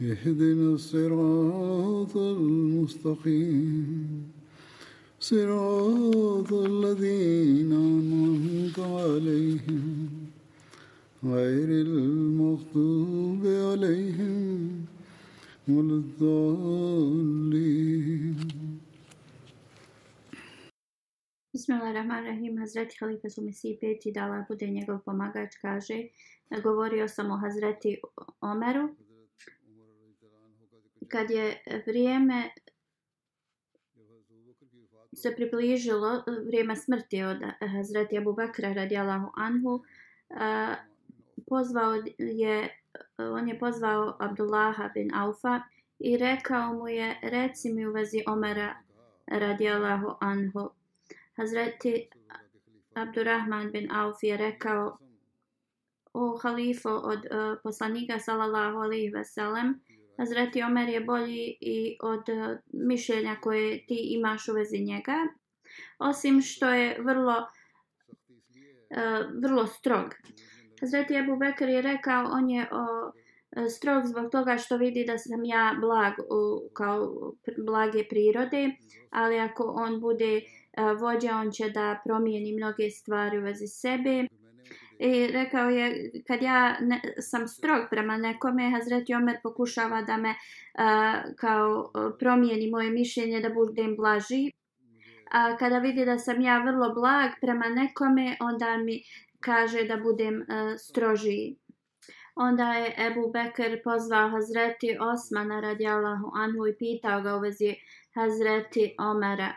اهدنا الصراط المستقيم صراط الذين أنعمت عليهم غير المغضوب عليهم ولا الضالين Bismillahirrahmanirrahim. Hazreti Halifa su Mesih peti da Allah bude njegov pomagač kaže govorio sam o Hazreti Omeru kad je vrijeme se približilo vrijeme smrti od eh, Hazreti Abu Bakra radijallahu anhu eh, pozvao je on je pozvao Abdullaha bin Aufa i rekao mu je reci mi u vezi Omera radijallahu anhu. Hazreti Abdurrahman bin Auf je rekao o halifo od uh, poslanika sallallahu alaihi ve sellem Hazreti Omer je bolji i od e, mišljenja koje ti imaš u vezi njega osim što je vrlo e, vrlo strog Hazreti Abu Bekr je rekao on je o, e, strog zbog toga što vidi da sam ja blag u, kao blage prirode ali ako on bude vođa, on će da promijeni mnoge stvari u vezi sebe. I rekao je, kad ja ne, sam strog prema nekome, Hazreti Omer pokušava da me uh, kao promijeni moje mišljenje da budem blaži. A kada vidi da sam ja vrlo blag prema nekome, onda mi kaže da budem uh, strožiji. Onda je Ebu Bekr pozvao Hazreti Osmana radijalahu anhu i pitao ga u vezi Hazreti Omera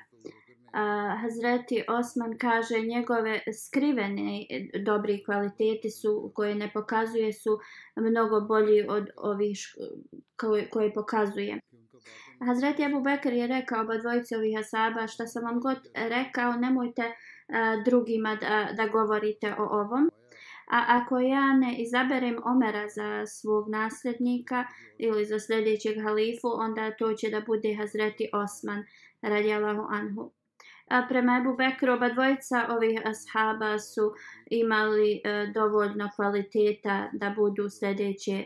uh, Hazreti Osman kaže njegove skrivene dobri kvaliteti su koje ne pokazuje su mnogo bolji od ovih koje, koje pokazuje. Hazreti Abu Bekr je rekao oba dvojice ovih asaba šta sam vam god rekao nemojte uh, drugima da, da govorite o ovom. A ako ja ne izaberem Omera za svog nasljednika ili za sljedećeg halifu, onda to će da bude Hazreti Osman radijalahu anhu. A prema Ebu Bekru, oba dvojica ovih ashaba su imali e, dovoljno kvaliteta da budu sljedeće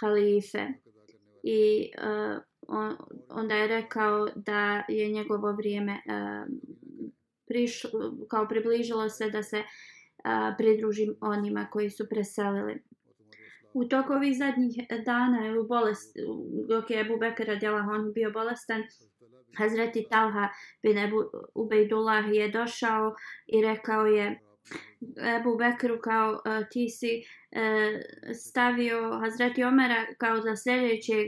halife. I e, on, onda je rekao da je njegovo vrijeme e, prišlo, kao približilo se da se e, pridružim onima koji su preselili. U toku ovih zadnjih dana ili u bolest, dok je Ebu Bekara radijala, on bio bolestan, Hazreti Talha bin Ebu Ubejdullah je došao i rekao je Ebu Bekru kao uh, ti si uh, stavio Hazreti Omera kao za sljedećeg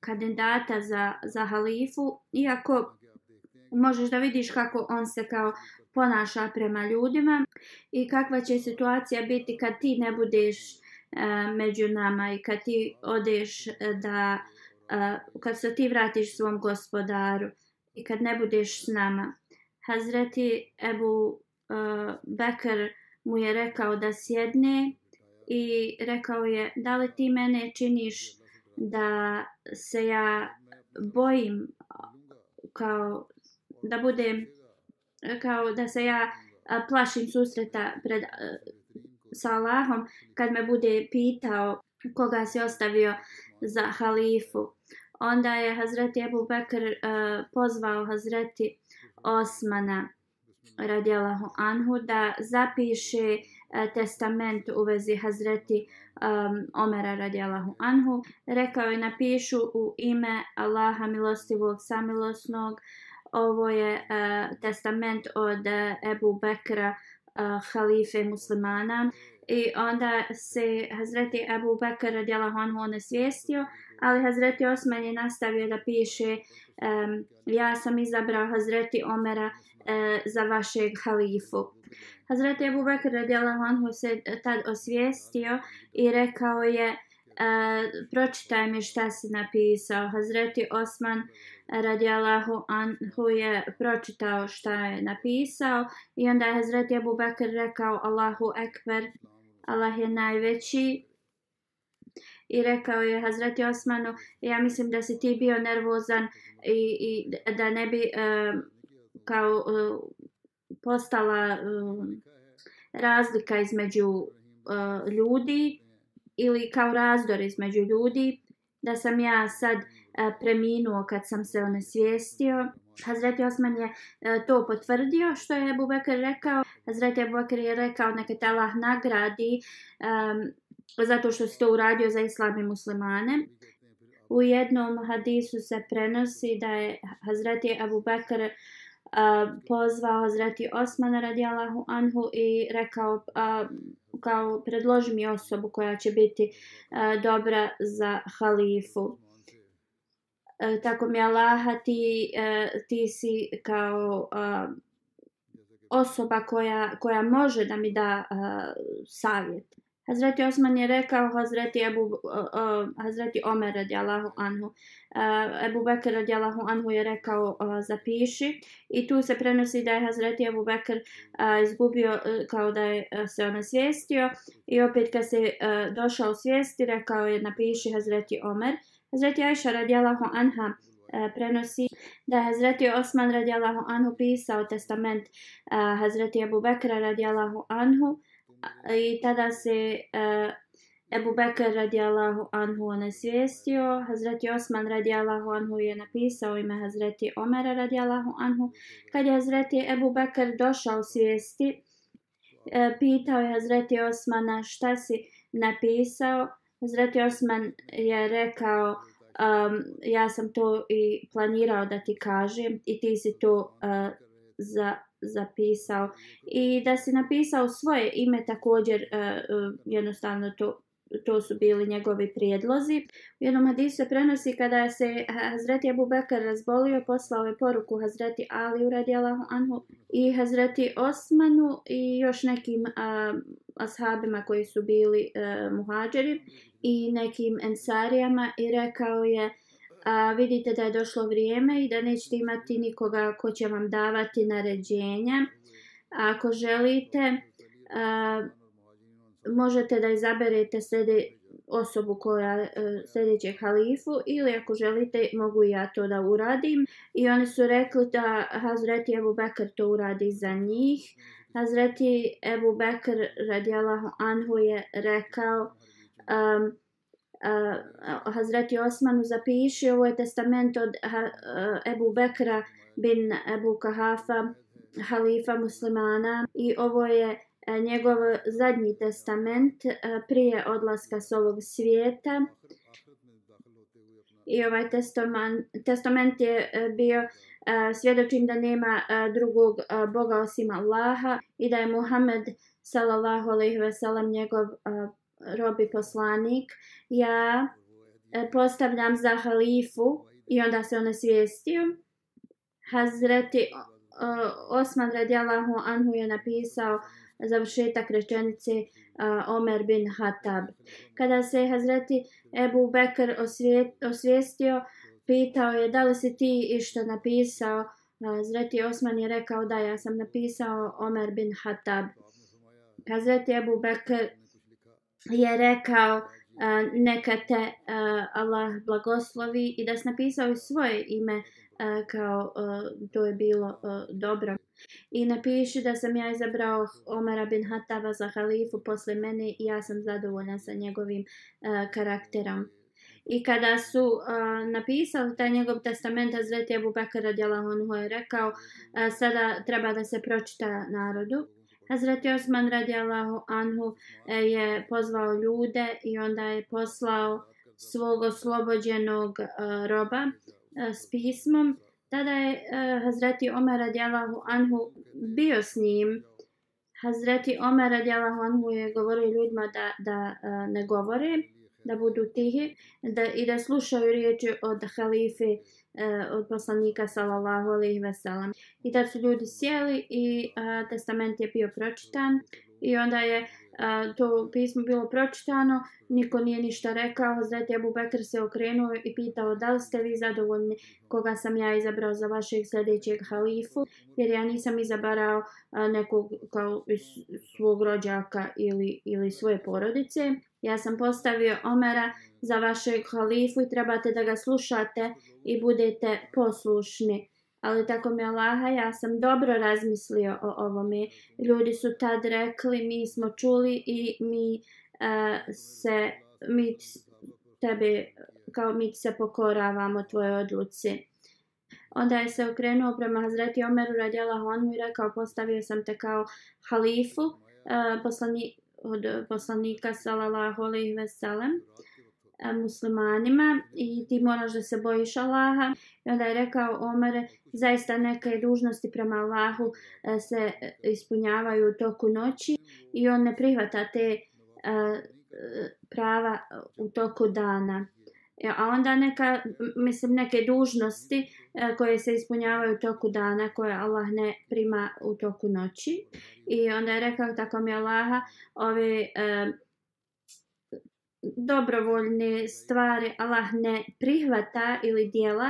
kandidata za, za halifu iako možeš da vidiš kako on se kao ponaša prema ljudima i kakva će situacija biti kad ti ne budeš uh, među nama i kad ti odeš da uh, uh, kad se ti vratiš svom gospodaru i kad ne budeš s nama. Hazreti Ebu uh, Bekr mu je rekao da sjedne i rekao je da li ti mene činiš da se ja bojim kao da budem kao da se ja plašim susreta pred sa Allahom kad me bude pitao koga si ostavio za halifu onda je Hazreti Ebu Bekr uh, pozvao Hazreti Osmana radijalahu anhu da zapiše eh, testament u vezi Hazreti um, Omera radijalahu anhu. Rekao je napišu u ime Allaha milostivog samilosnog. Ovo je uh, testament od uh, Ebu Bekra, uh, halife muslimana. I onda se Hazreti Abu Bekr radijalahu anhu onesvijestio, ali Hazreti Osman je nastavio da piše um, ja sam izabrao Hazreti Omera uh, za vašeg halifu. Hazreti Abu Bakr radijalahu anhu se tad osvijestio i rekao je E, pročitaj mi šta si napisao. Hazreti Osman radijalahu anhu je pročitao šta je napisao i onda je Hazreti Abu Bakr rekao Allahu Ekber, Allah je najveći i rekao je Hazreti Osmanu ja mislim da si ti bio nervozan i, i da ne bi uh, kao uh, postala uh, razlika između uh, ljudi ili kao razdor između ljudi da sam ja sad e, preminuo kad sam se onesvijestio. Hazreti Osman je e, to potvrdio što je Ebu Bekr rekao. Hazreti Ebu Bekr je rekao neka te Allah nagradi um, zato što si to uradio za islami muslimane. U jednom hadisu se prenosi da je Hazreti Abu Bakr uh, e, pozvao Hazreti Osmana radijalahu anhu i rekao uh, kao predloži mi osobu koja će biti uh, dobra za halifu. Uh, tako mi Allaha ti, uh, ti si kao uh, osoba koja, koja može da mi da uh, savjet. Hazreti Osman je rekao Hazreti, Ebu, uh, uh, Hazreti Omer radijalahu anhu. Uh, Ebu Bekr radijalahu anhu je rekao uh, zapiši i tu se prenosi da je Hazreti Ebu Bekr uh, izgubio uh, kao da je uh, se ona svijestio i opet kad se uh, došao svijesti rekao je napiši Hazreti Omer. Hazreti Aisha radijalahu anha uh, prenosi da je Hazreti Osman radijalahu anhu pisao testament uh, Hazreti Abu Bekra radijalahu anhu i tada se uh, Ebu Bekr radijallahu anhu onesvijestio, Hazreti Osman radijallahu anhu je napisao ime Hazreti Omera radijallahu anhu. Kad je Hazreti Ebu Bekr došao svijesti, e, pitao je Hazreti Osmana šta si napisao. Hazreti Osman je rekao um, ja sam to i planirao da ti kažem i ti si to uh, za zapisao i da se napisao svoje ime također uh, jednostavno to to su bili njegovi prijedlozi. U jednom hadisu se prenosi kada se Hazreti Abu Bakr razbolio, poslao je poruku Hazreti Ali uradijalahu anhu i Hazreti Osmanu i još nekim uh, ashabima koji su bili e, uh, muhađeri i nekim ensarijama i rekao je uh, a, vidite da je došlo vrijeme i da nećete imati nikoga ko će vam davati naređenja. Ako želite, a, možete da izaberete slede, osobu koja sljedećeg sljedeće halifu ili ako želite mogu ja to da uradim. I oni su rekli da Hazreti Ebu Bekr to uradi za njih. Hazreti Ebu Bekr radijalahu anhu je rekao um, uh, Hazreti Osmanu zapiši, ovo je testament od uh, Ebu Bekra bin Ebu Kahafa, halifa muslimana i ovo je uh, njegov zadnji testament uh, prije odlaska s ovog svijeta. I ovaj testament, testament je uh, bio svjedočim da nema drugog Boga osim Allaha i da je Muhammed sallallahu alejhi ve sellem njegov robi poslanik, ja e, postavljam za halifu i onda se on svijestio. Hazreti Osman radijalahu anhu je napisao završetak rečenice e, Omer bin Hatab. Kada se Hazreti Ebu Bekr osvijestio, pitao je da li si ti išta napisao. Hazreti Osman je rekao da ja sam napisao Omer bin Hatab. Hazreti Ebu Bekr je rekao uh, neka te uh, Allah blagoslovi i da si napisao svoje ime uh, kao uh, to je bilo uh, dobro. I napiši da sam ja izabrao Omara bin Hataba za halifu posle mene i ja sam zadovoljna sa njegovim uh, karakterom. I kada su uh, napisali taj njegov testament, Azreti Abu Bakr radijalahu anhu je rekao, uh, sada treba da se pročita narodu. Hazreti Osman radijallahu anhu e, je pozvao ljude i onda je poslao svog oslobođenog e, roba e, s pismom. Tada je Hazreti Omer radijallahu anhu bio s njim. Hazreti Omer radijallahu anhu je govorio ljudima da, da ne govore, da budu tihi da, i da slušaju riječi od halife uh, od poslanika sallallahu alejhi ve sellem. I tad su ljudi sjeli i e, testament je bio pročitan i onda je e, to pismo bilo pročitano, niko nije ništa rekao, Hazreti Abu Bekr se okrenuo i pitao da li ste vi zadovoljni koga sam ja izabrao za vašeg sljedećeg halifu, jer ja nisam izabarao e, nekog kao svog rođaka ili, ili svoje porodice. Ja sam postavio Omera za vašeg halifu i trebate da ga slušate i budete poslušni. Ali tako mi Allaha, ja sam dobro razmislio o ovome. Ljudi su tad rekli, mi smo čuli i mi uh, se, mi tebe, kao mi se pokoravamo tvoje odluci. Onda je se okrenuo prema Hazreti Omeru radjela Honu i rekao, postavio sam te kao halifu, uh, poslani, od poslanika sallallahu alaihi ve sellem. Uh, E, muslimanima i ti moraš da se bojiš Allaha. I onda je rekao Omer, zaista neke dužnosti prema Allahu e, se e, ispunjavaju u toku noći i on ne prihvata te prava u toku dana. A onda neka, mislim, neke dužnosti koje se ispunjavaju u toku dana, koje Allah ne prima u toku noći. I onda je rekao, tako mi Allaha, ove dobrovoljne stvari Allah ne prihvata ili dijela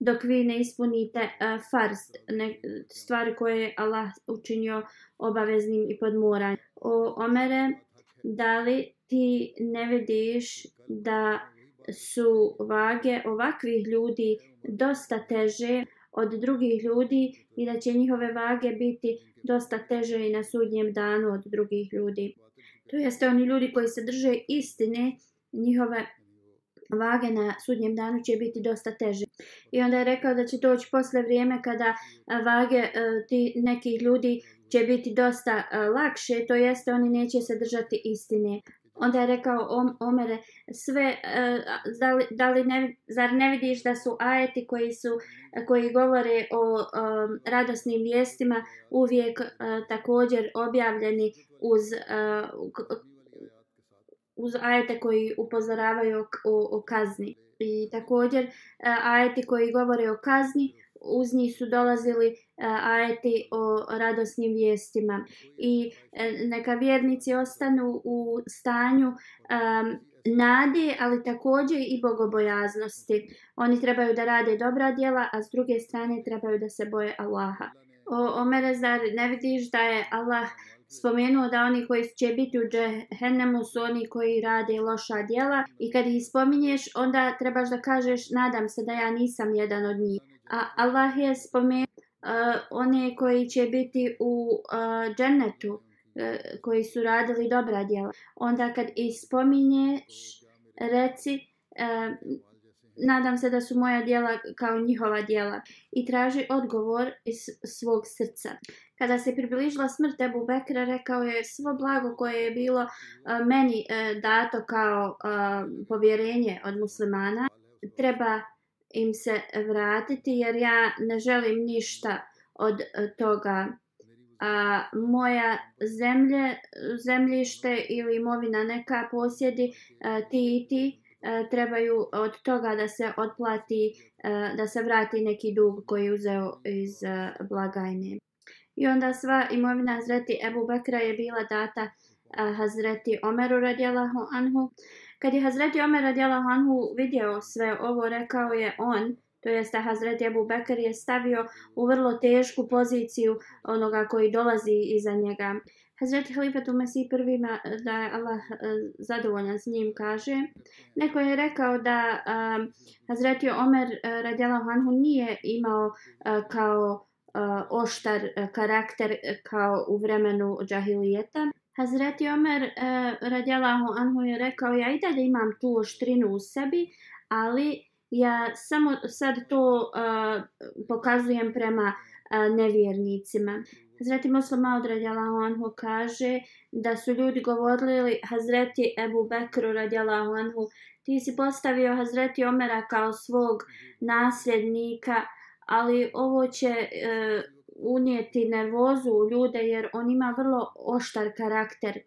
dok vi ne ispunite uh, farz, ne, stvari koje je Allah učinio obaveznim i podmoranjem. O Omere, da li ti ne vidiš da su vage ovakvih ljudi dosta teže od drugih ljudi i da će njihove vage biti dosta teže i na sudnjem danu od drugih ljudi. To jeste oni ljudi koji se drže istine, njihove vage na sudnjem danu će biti dosta teže. I onda je rekao da će doći posle vrijeme kada e, vage e, ti nekih ljudi će biti dosta e, lakše, to jeste oni neće se držati istine. Onda je rekao Omere, sve, e, da li, da li ne, zar ne vidiš da su ajeti koji su koji govore o o radosnim vijestima uvijek e, također objavljeni uz e, uz ajete koji upozoravaju o, o, o kazni. I također ajeti koji govore o kazni uz njih su dolazili ajeti o radosnim vijestima i e, neka vjernici ostanu u stanju um, nade, ali također i bogobojaznosti. Oni trebaju da rade dobra djela, a s druge strane trebaju da se boje Allaha. O, Omere, zar ne vidiš da je Allah spomenuo da oni koji će biti u džehennemu su oni koji rade loša djela i kad ih spominješ onda trebaš da kažeš nadam se da ja nisam jedan od njih. A Allah je spomenuo uh, one koji će biti u uh, džennetu uh, koji su radili dobra djela. Onda kad ih spominješ reci uh, nadam se da su moja djela kao njihova djela i traži odgovor iz svog srca. Kada se približila smrt Ebu Bekra, rekao je svo blago koje je bilo uh, meni uh, dato kao uh, povjerenje od muslimana, treba im se vratiti jer ja ne želim ništa od e, toga. A moja zemlje, zemljište ili imovina neka posjedi e, ti i ti, e, trebaju od toga da se otplati, da se vrati neki dug koji je uzeo iz blagajne. I onda sva imovina Hazreti Ebu Bekra je bila data Hazreti Omeru radijalahu anhu. Kad je Hazreti Omer radijala anhu vidio sve ovo, rekao je on, to jest da Hazreti Ebu Bekr je stavio u vrlo tešku poziciju onoga koji dolazi iza njega. Hazreti Halifatu Mesih prvi eh, da je Allah eh, zadovoljan s njim kaže. Neko je rekao da uh, Hazreti Omer uh, radjela Hanhu nije imao uh, kao uh, oštar uh, karakter kao u vremenu džahilijeta. Hazreti Omer eh, uh, radjela Anhu je rekao ja i dalje imam tu oštrinu u sebi, ali ja samo sad to uh, pokazujem prema uh, nevjernicima. Hazreti Muslim Maud radijalahu anhu kaže da su ljudi govorili Hazreti Ebu Bekru radijalahu anhu ti si postavio Hazreti Omera kao svog nasljednika, ali ovo će e, unijeti nervozu u ljude jer on ima vrlo oštar karakter.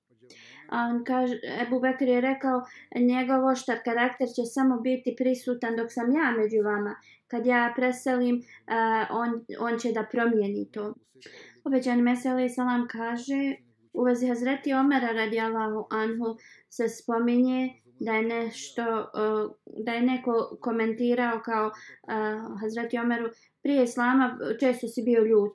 A on kaže, Ebu Bekr je rekao, njegov oštar karakter će samo biti prisutan dok sam ja među vama. Kad ja preselim, uh, on, on će da promijeni to. Obećan Meseli Salam kaže, u vezi Hazreti Omera radijalahu anhu se spominje da je nešto, uh, da je neko komentirao kao uh, Hazreti Omeru prije Islama često si bio ljut.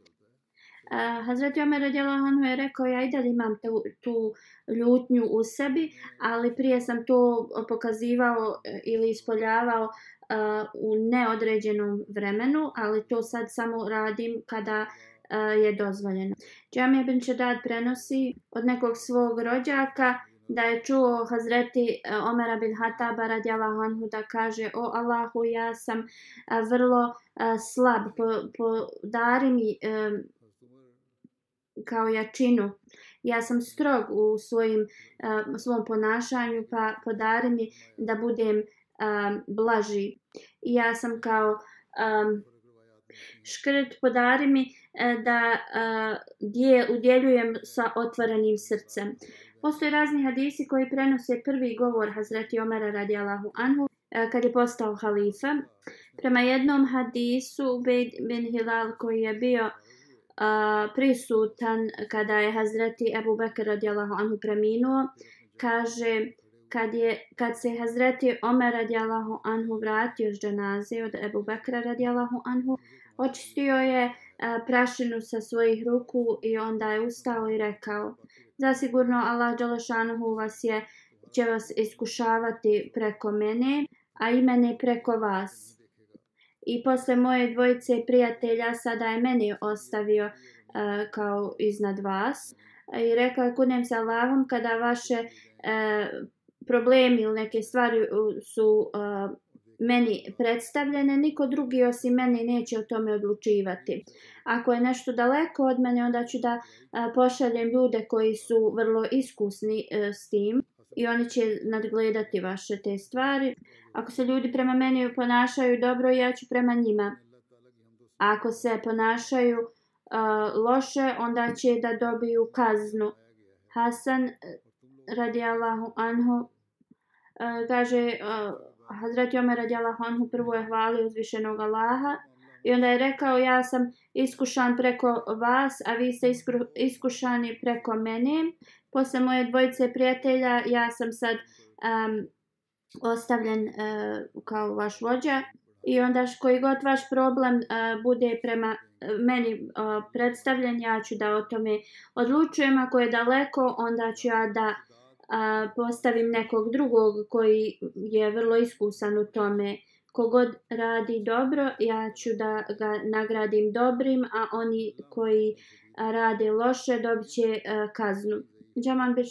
Uh, Hazreti Omer radijalahu je rekao ja i dalje imam tu, tu ljutnju u sebi, ali prije sam to pokazivao ili ispoljavao uh, u neodređenom vremenu, ali to sad samo radim kada uh, je dozvoljeno. Džamija bin Čedad prenosi od nekog svog rođaka da je čuo Hazreti e, Omera bin Hataba radijalahu anhu da kaže o Allahu ja sam e, vrlo e, slab, po, po dari mi kao jačinu. Ja sam strog u svojim, svom ponašanju, pa podari mi da budem blaži. Ja sam kao škrt, podari mi da gdje udjeljujem sa otvorenim srcem. Postoje razni hadisi koji prenose prvi govor Hazreti Omera radi Allahu Anhu e, kad je postao halifa. Prema jednom hadisu Ubejd bin Hilal koji je bio uh, prisutan kada je Hazreti Ebu Bekr radijalahu anhu preminuo, kaže kad, je, kad se Hazreti Omer radijalahu anhu vratio s dženaze od Ebu Bekra radijalahu anhu, očistio je uh, prašinu sa svojih ruku i onda je ustao i rekao zasigurno Allah Đalašanuhu vas je će vas iskušavati preko mene, a i mene preko vas. I posle moje dvojice prijatelja sada je meni ostavio uh, kao iznad vas. E, I rekao je kunem se Allahom kada vaše uh, problemi ili neke stvari su uh, meni predstavljene, niko drugi osim meni neće o tome odlučivati. Ako je nešto daleko od mene, onda ću da pošaljem ljude koji su vrlo iskusni e, s tim i oni će nadgledati vaše te stvari. Ako se ljudi prema meni ponašaju dobro, ja ću prema njima. Ako se ponašaju uh, loše, onda će da dobiju kaznu. Hasan e, radi Allahu anhu uh, kaže uh, Hazreti Omer radi Allahu anhu prvo je hvalio uzvišenog Allaha i onda je rekao ja sam iskušan preko vas, a vi ste iskušani preko mene. Posle moje dvojice prijatelja ja sam sad um, ostavljen uh, kao vaš vođa i onda koji god vaš problem uh, bude prema e, meni uh, predstavljen, ja ću da o tome odlučujem. Ako je daleko, onda ću ja da uh, a, postavim nekog drugog koji je vrlo iskusan u tome. Kogod radi dobro, ja ću da ga nagradim dobrim, a oni koji rade loše dobit će a, kaznu. Džaman bin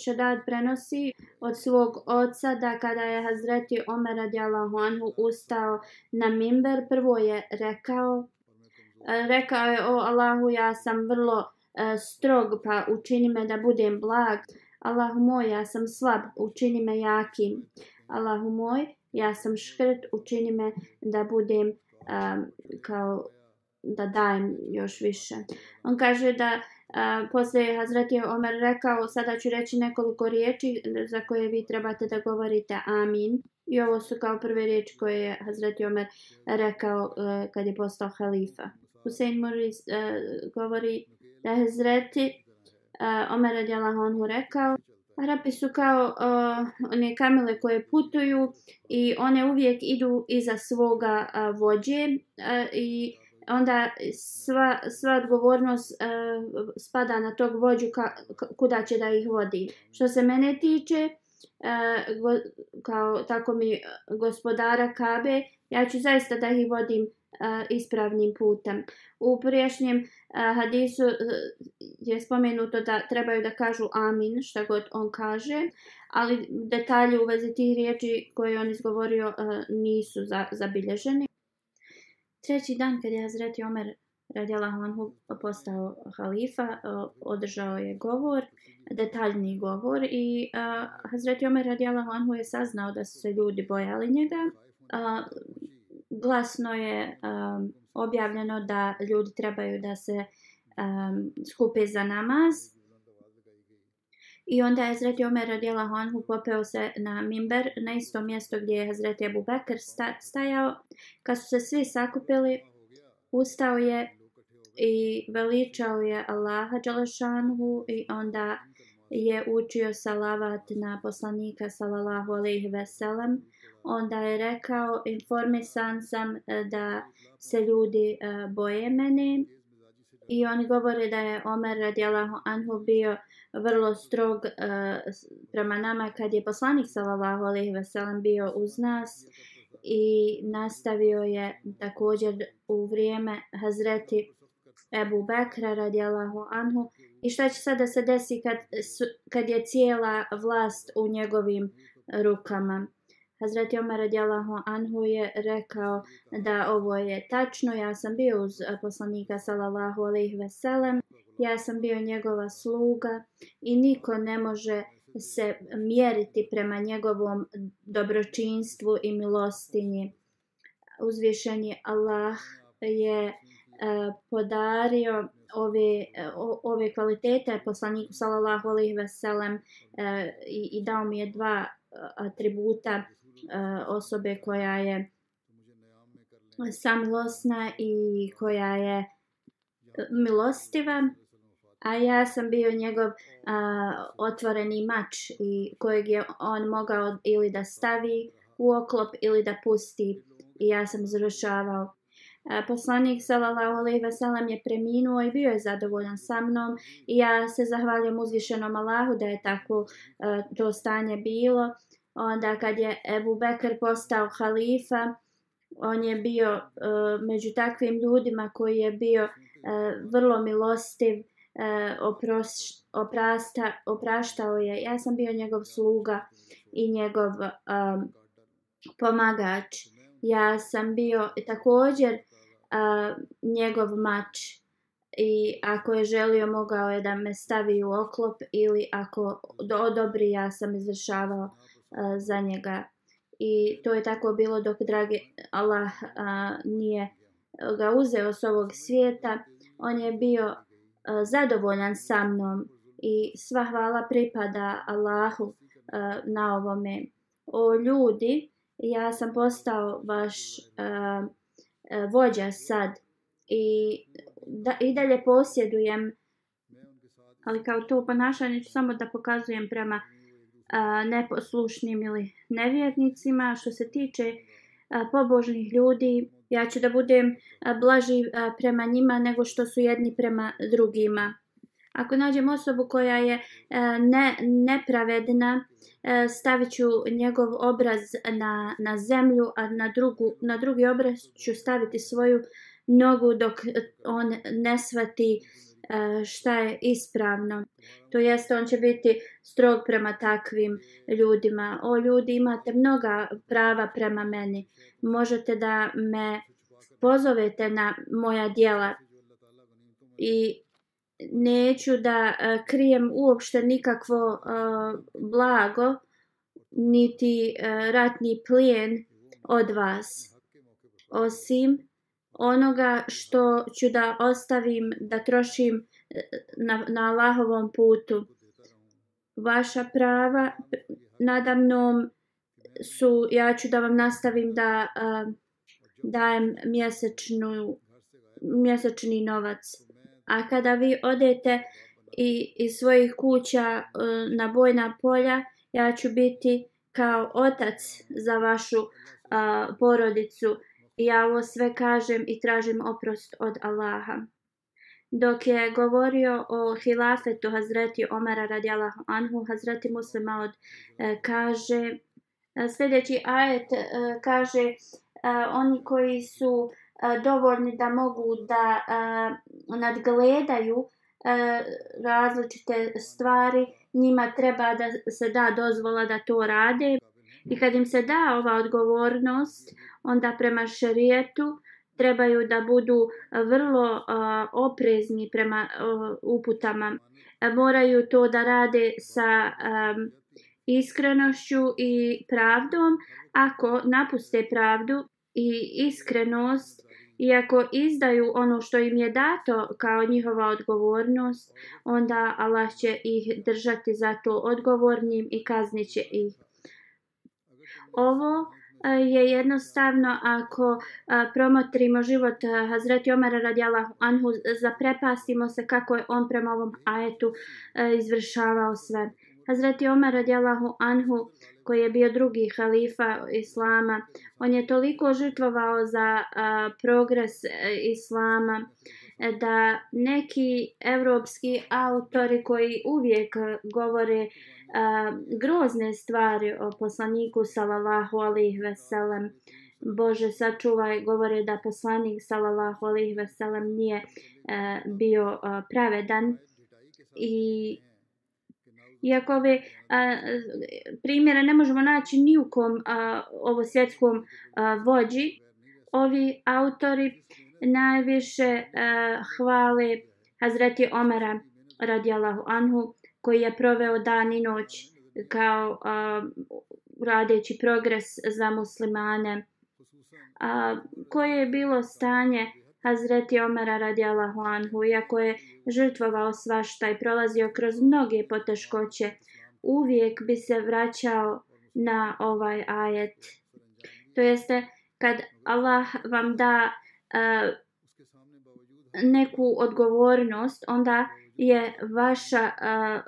prenosi od svog oca da kada je Hazreti Omer radijalahu anhu ustao na mimber, prvo je rekao, e, rekao je o Allahu ja sam vrlo e, strog pa učini me da budem blag. Allahu moj ja sam slab, učini me jakim. Allahu moj ja sam škrt, učini me da budem um, kao da dajem još više. On kaže da um, Uh, posle je Hazreti Omer rekao, sada ću reći nekoliko riječi za koje vi trebate da govorite amin. I ovo su kao prve riječi koje je Hazreti Omer rekao uh, kad je postao halifa. Hussein Muris uh, govori da Hazreti uh, Omer radijalahu anhu rekao Arapi su kao uh, one kamile koje putuju i one uvijek idu iza svoga uh, vođe uh, i onda sva, sva odgovornost uh, spada na tog vođu ka, kuda će da ih vodi. Što se mene tiče, uh, go, kao tako mi gospodara Kabe, ja ću zaista da ih vodim ispravnim putem. U priješnjem uh, hadisu uh, je spomenuto da trebaju da kažu amin, šta god on kaže, ali detalje u vezi tih riječi koje on izgovorio uh, nisu za, zabilježeni treći dan kad je Hazreti Omer radijalahu anhu postao halifa, e, održao je govor, detaljni govor i uh, Hazreti Omer radijalahu anhu je saznao da su se ljudi bojali njega. Glasno je um, objavljeno da ljudi trebaju da se um, skupe za namaz. I onda je Hazreti Omer radijela Honhu popeo se na mimber na isto mjesto gdje je Hazreti Abu Bakr stajao. Kad su se svi sakupili, ustao je i veličao je Allaha Đalešanhu i onda je učio salavat na poslanika sallallahu alaihi veselam. Onda je rekao, informisan sam e, da se ljudi e, boje mene. I oni govore da je Omer radijalahu anhu bio vrlo strog uh, prema nama kad je poslanik sallallahu alaihi veselam bio uz nas i nastavio je također u vrijeme Hazreti Ebu Bekra radijalahu anhu i šta će sada se desi kad, kad je cijela vlast u njegovim rukama. Hazreti Omer radijallahu anhu je rekao da ovo je tačno, ja sam bio uz eh, poslanika sallallahu alaihi veselem, ja sam bio njegova sluga i niko ne može se mjeriti prema njegovom dobročinstvu i milostinji. Uzvišeni Allah je eh, podario ove, eh, ove kvalitete. Poslaniku sallallahu alejhi ve sellem i, i dao mi je dva atributa. E, osobe koja je samilosna i koja je milostiva a ja sam bio njegov a, otvoreni mač i kojeg je on mogao ili da stavi u oklop ili da pusti i ja sam završavao. E, poslanik sallallahu alejhi ve sellem je preminuo i bio je zadovoljan sa mnom i ja se zahvaljujem uzvišenom Allahu da je tako uh, to stanje bilo. Onda kad je Ebu Bekr postao halifa, on je bio uh, među takvim ljudima koji je bio uh, vrlo milostiv, e, opros, oprasta, opraštao je. Ja sam bio njegov sluga i njegov um, pomagač. Ja sam bio također uh, njegov mač i ako je želio mogao je da me stavi u oklop ili ako odobri ja sam izvršavao uh, za njega. I to je tako bilo dok dragi Allah a, nije ga uzeo s ovog svijeta. On je bio a, zadovoljan sa mnom i sva hvala pripada Allahu a, na ovome. O ljudi, ja sam postao vaš uh, vođa sad i, da, i dalje posjedujem ali kao to ponašanje ću samo da pokazujem prema uh, neposlušnim ili nevjernicima što se tiče pobožnih ljudi ja ću da budem blaži prema njima nego što su jedni prema drugima. Ako nađem osobu koja je ne, nepravedna, stavit ću njegov obraz na, na zemlju, a na, drugu, na drugi obraz ću staviti svoju nogu dok on ne svati šta je ispravno. To jeste, on će biti strog prema takvim ljudima. O ljudi, imate mnoga prava prema meni. Možete da me pozovete na moja dijela i neću da krijem uopšte nikakvo blago niti ratni plijen od vas. Osim onoga što ću da ostavim da trošim e, na, na Allahovom putu. Vaša prava nadamnom su, ja ću da vam nastavim da uh, dajem mjesečnu, mjesečni novac. A kada vi odete i, iz svojih kuća uh, na bojna polja, ja ću biti kao otac za vašu uh, porodicu I ja ovo sve kažem i tražim oprost od Allaha. Dok je govorio o hilafetu Hazreti Omara radijalahu anhu, Hazreti Muslima od e, kaže, e, sljedeći ajet e, kaže, e, oni koji su e, dovoljni da mogu da e, nadgledaju e, različite stvari, njima treba da se da dozvola da to rade. I kad im se da ova odgovornost, onda prema šerijetu trebaju da budu vrlo uh, oprezni prema uh, uputama. E, moraju to da rade sa um, iskrenošću i pravdom. Ako napuste pravdu i iskrenost, iako izdaju ono što im je dato kao njihova odgovornost, onda Allah će ih držati za to odgovornim i kazniće ih. Ovo e, je jednostavno ako e, promotrimo život e, Hazreti Omara radijalahu anhu, zaprepastimo se kako je on prema ovom ajetu izvršavao sve. Hazreti Omar radijalahu anhu koji je bio drugi halifa Islama, on je toliko žrtvovao za progres Islama da neki evropski autori koji uvijek govore a, grozne stvari o poslaniku sallallahu alejhi ve sellem Bože sačuvaj govore da poslanik sallallahu alejhi ve sellem nije a, bio a, pravedan. I Iako ove a, primjere ne možemo naći ni u kom a, ovo svjetskom a, vođi, ovi autori najviše e, uh, hvale Hazreti Omara radijallahu anhu koji je proveo dan i noć kao uh, radeći progres za muslimane. A, koje je bilo stanje Hazreti Omara radijallahu anhu, iako je žrtvovao svašta i prolazio kroz mnoge poteškoće, uvijek bi se vraćao na ovaj ajet. To jeste, kad Allah vam da neku odgovornost, onda je vaša uh,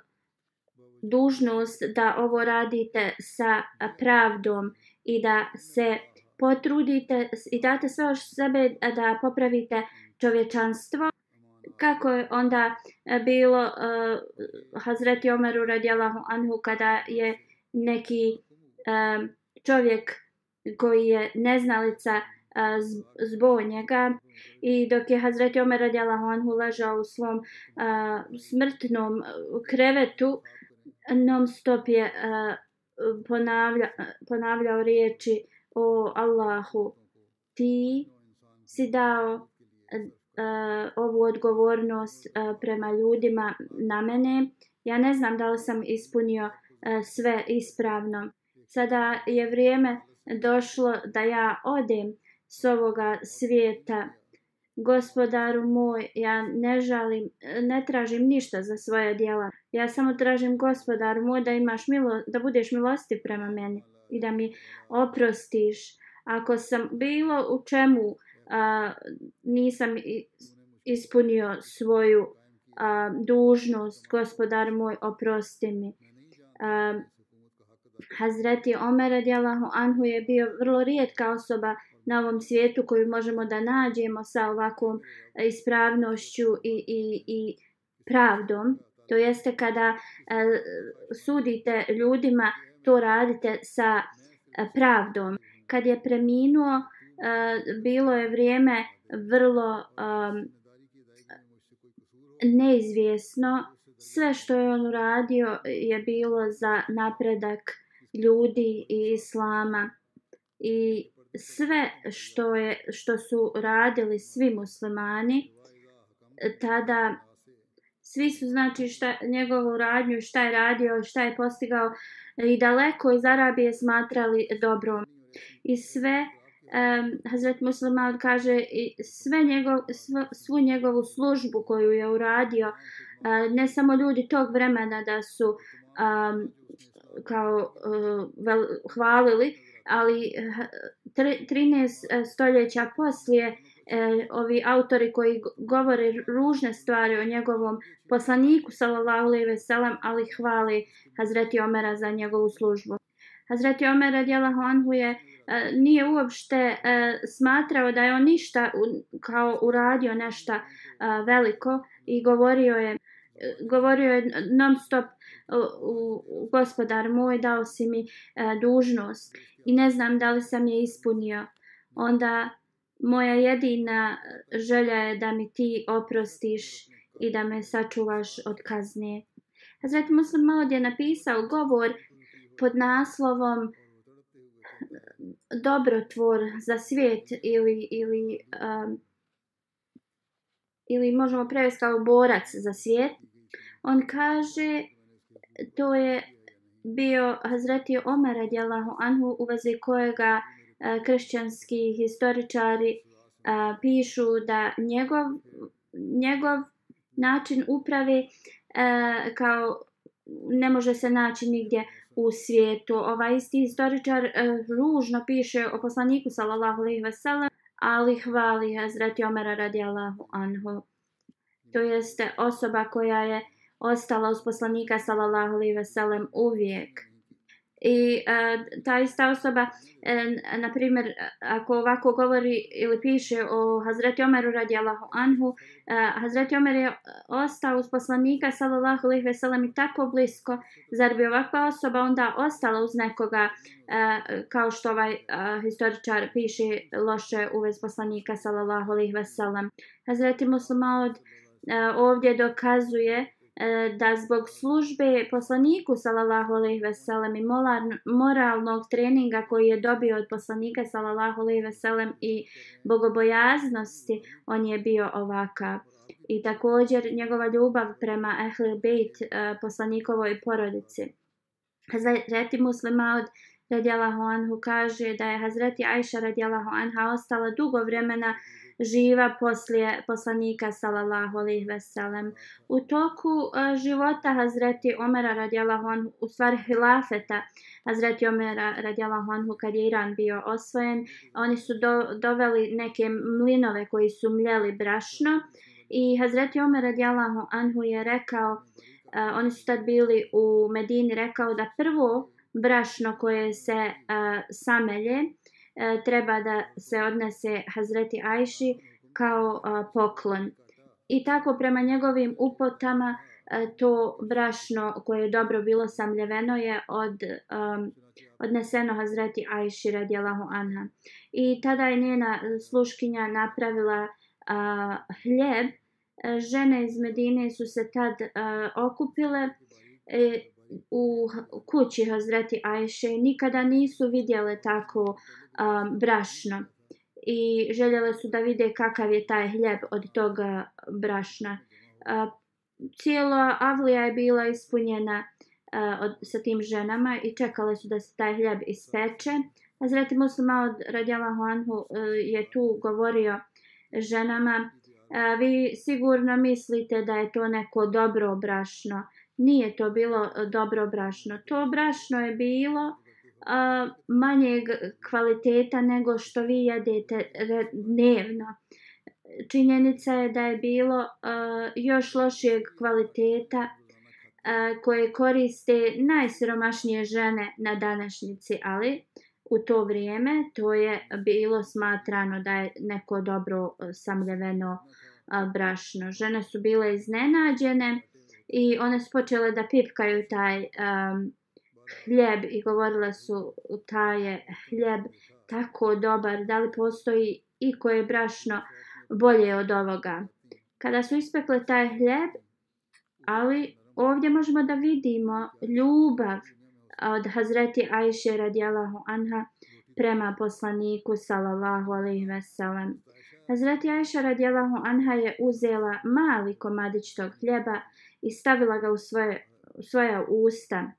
dužnost da ovo radite sa pravdom i da se potrudite i date sve od sebe da popravite čovječanstvo. Kako je onda bilo uh, Hazreti Omeru radijalahu anhu kada je neki uh, čovjek koji je neznalica uh, zbog njega i dok je Hazreti Omer radijalahu anhu ležao u svom uh, smrtnom krevetu non stop je uh, ponavlja, ponavljao riječi o Allahu, ti si dao uh, ovu odgovornost uh, prema ljudima na mene. Ja ne znam da li sam ispunio uh, sve ispravno. Sada je vrijeme došlo da ja odem s ovoga svijeta. Gospodaru moj, ja ne žalim, ne tražim ništa za svoje djela. Ja samo tražim gospodaru moj da imaš milo, da budeš milosti prema meni i da mi oprostiš. Ako sam bilo u čemu a, nisam ispunio svoju a, dužnost, gospodar moj, oprosti mi. A, Hazreti Omer radijalahu anhu je bio vrlo rijetka osoba na ovom svijetu koju možemo da nađemo sa ovakvom ispravnošću i, i, i pravdom. To jeste kada e, sudite ljudima to radite sa e, pravdom. Kad je preminuo, e, bilo je vrijeme vrlo um, neizvjesno. Sve što je on uradio je bilo za napredak ljudi i islama. I sve što, je, što su radili svi muslimani, tada svi su znači šta, njegovu radnju, šta je radio, šta je postigao, i daleko iz Arabije smatrali dobrom. I sve, um, Hazret Musliman kaže, i sve njegov, sv, svu njegovu službu koju je uradio, uh, ne samo ljudi tog vremena da su um, kao uh, vel, hvalili, ali eh, 13 eh, stoljeća poslije e, ovi autori koji govore ružne stvari o njegovom poslaniku sallallahu alejhi ve sellem ali hvali Hazreti Omera za njegovu službu. Hazreti Omer radijallahu anhu je e, nije uopšte e, smatrao da je on ništa u, kao uradio nešto e, veliko i govorio je govorio je non stop u, gospodar moj dao si mi e, dužnost i ne znam da li sam je ispunio onda moja jedina želja je da mi ti oprostiš i da me sačuvaš od kazne. Hazreti Muslim Malod je napisao govor pod naslovom dobrotvor za svijet ili, ili, um, ili možemo prevesti kao borac za svijet. On kaže to je bio Hazreti Omer radijallahu anhu u vezi kojega e, kršćanski historičari e, pišu da njegov, njegov način uprave e, kao ne može se naći nigdje u svijetu. Ovaj isti historičar ružno piše o poslaniku sallallahu alejhi ve sellem, ali hvali Hazreti Omera radijallahu anhu. To jeste osoba koja je ostala uz poslanika sallallahu alejhi ve sellem uvijek. I e, ta ista osoba, e, na primjer, ako ovako govori ili piše o Hazreti Omeru radijallahu anhu, e, Hazreti Omer je ostao uz poslanika sallallahu alejhi ve sellem i tako blisko, zar bi ovakva osoba onda ostala uz nekoga e, kao što ovaj e, historičar piše loše u vez poslanika sallallahu alejhi ve sellem. Hazreti Muslimaud e, ovdje dokazuje E, da zbog službe poslaniku sallallahu alejhi ve sellem i moralnog treninga koji je dobio od poslanika sallallahu alejhi ve sellem i bogobojaznosti on je bio ovakav. I također njegova ljubav prema ehl bejt e, poslanikovoj porodici. Hazreti Muslima od radijallahu anhu kaže da je Hazreti Ajša radijallahu anha ostala dugo vremena uh, živa poslije poslanika sallallahu alejhi ve sellem. U toku uh, života Hazreti Omera radijallahu anhu, u stvari hilafeta Hazreti Omera radijallahu anhu kad je Iran bio osvojen, oni su do, doveli neke mlinove koji su mljeli brašno i Hazreti Omer radijallahu anhu je rekao, uh, oni su tad bili u Medini, rekao da prvo brašno koje se uh, samelje, E, treba da se odnese Hazreti Ajši kao e, poklon. I tako prema njegovim upotama e, to brašno koje je dobro bilo samljeveno je od, um, odneseno Hazreti Ajši radijalahu anha. I tada je njena sluškinja napravila uh, hljeb. Žene iz Medine su se tad uh, okupile e, u kući Hazreti Ajše. Nikada nisu vidjele tako um, brašno i željele su da vide kakav je taj hljeb od toga brašna. Uh, cijela avlija je bila ispunjena uh, od, sa tim ženama i čekale su da se taj hljeb ispeče. Hazreti Muslima od Radjala Huanhu uh, e, je tu govorio ženama uh, vi sigurno mislite da je to neko dobro brašno. Nije to bilo dobro brašno. To brašno je bilo uh, manjeg kvaliteta nego što vi jedete dnevno. Činjenica je da je bilo uh, još lošijeg kvaliteta uh, koje koriste najsiromašnije žene na današnjici, ali u to vrijeme to je bilo smatrano da je neko dobro samljeveno uh, brašno. Žene su bile iznenađene i one su počele da pipkaju taj um, hljeb i govorile su taj je hljeb tako dobar, da li postoji i koje brašno bolje od ovoga. Kada su ispekle taj hljeb, ali ovdje možemo da vidimo ljubav od Hazreti Ajše radijalahu anha prema poslaniku sallallahu alaihi ve sellem. Hazreti Ajša radijalahu anha je uzela mali komadić tog hljeba i stavila ga u svoje, u svoja usta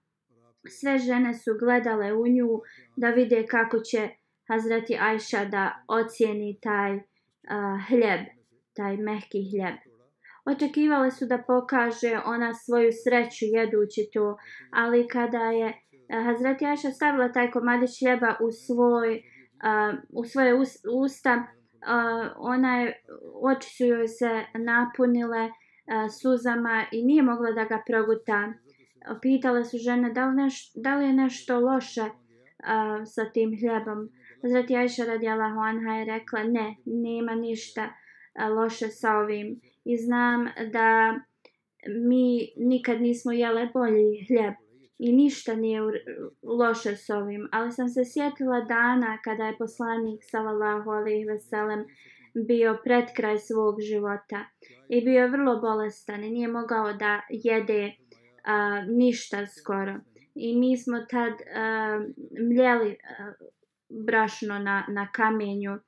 sve žene su gledale u nju da vide kako će Hazreti Ajša da ocijeni taj uh, hljeb, taj mehki hljeb. Očekivale su da pokaže ona svoju sreću jedući to, ali kada je Hazreti Ajša stavila taj komadić hljeba u, svoj, uh, u svoje usta, uh, ona je, oči su joj se napunile uh, suzama i nije mogla da ga proguta pitale su žene da li, neš, da li je nešto loše uh, sa tim hljebom. Zrati Ajša radijalahu anha je rekla ne, nema ništa uh, loše sa ovim. I znam da mi nikad nismo jele bolji hljeb i ništa nije loše s ovim. Ali sam se sjetila dana kada je poslanik sallallahu alaihi veselem bio pred kraj svog života i bio je vrlo bolestan i nije mogao da jede a, ništa skoro. I mi smo tad a, mljeli a, brašno na, na kamenju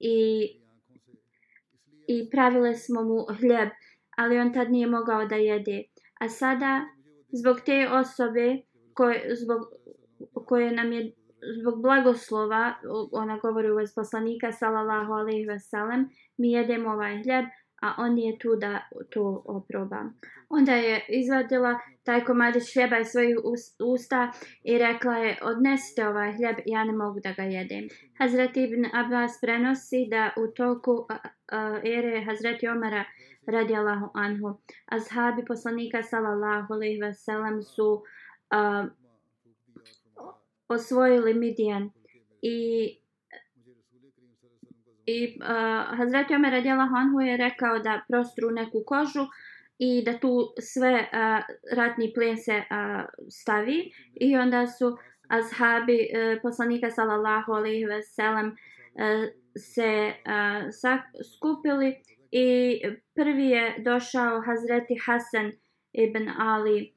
i, i pravile smo mu hljeb, ali on tad nije mogao da jede. A sada, zbog te osobe koje, zbog, koje nam je zbog blagoslova, ona govori u vas poslanika, salallahu alaihi wasalam, mi jedemo ovaj hljeb, a on je tu da to oproba. Onda je izvadila taj komadić hljeba iz svojih usta i rekla je, odnesite ovaj hljeb, ja ne mogu da ga jedem. Hazreti ibn Abbas prenosi da u toku ere Hazreti Omara radijallahu anhu, azhabi poslanika sallallahu alaihi wasalam su a, osvojili Midian i I uh, Hazreti Omer radijallahu anhu je rekao da prostru neku kožu i da tu sve uh, ratni plen se uh, stavi i onda su ashabi uh, poslanika sallallahu alejhi ve sellem uh, se uh, skupili i prvi je došao Hazreti Hasan ibn Ali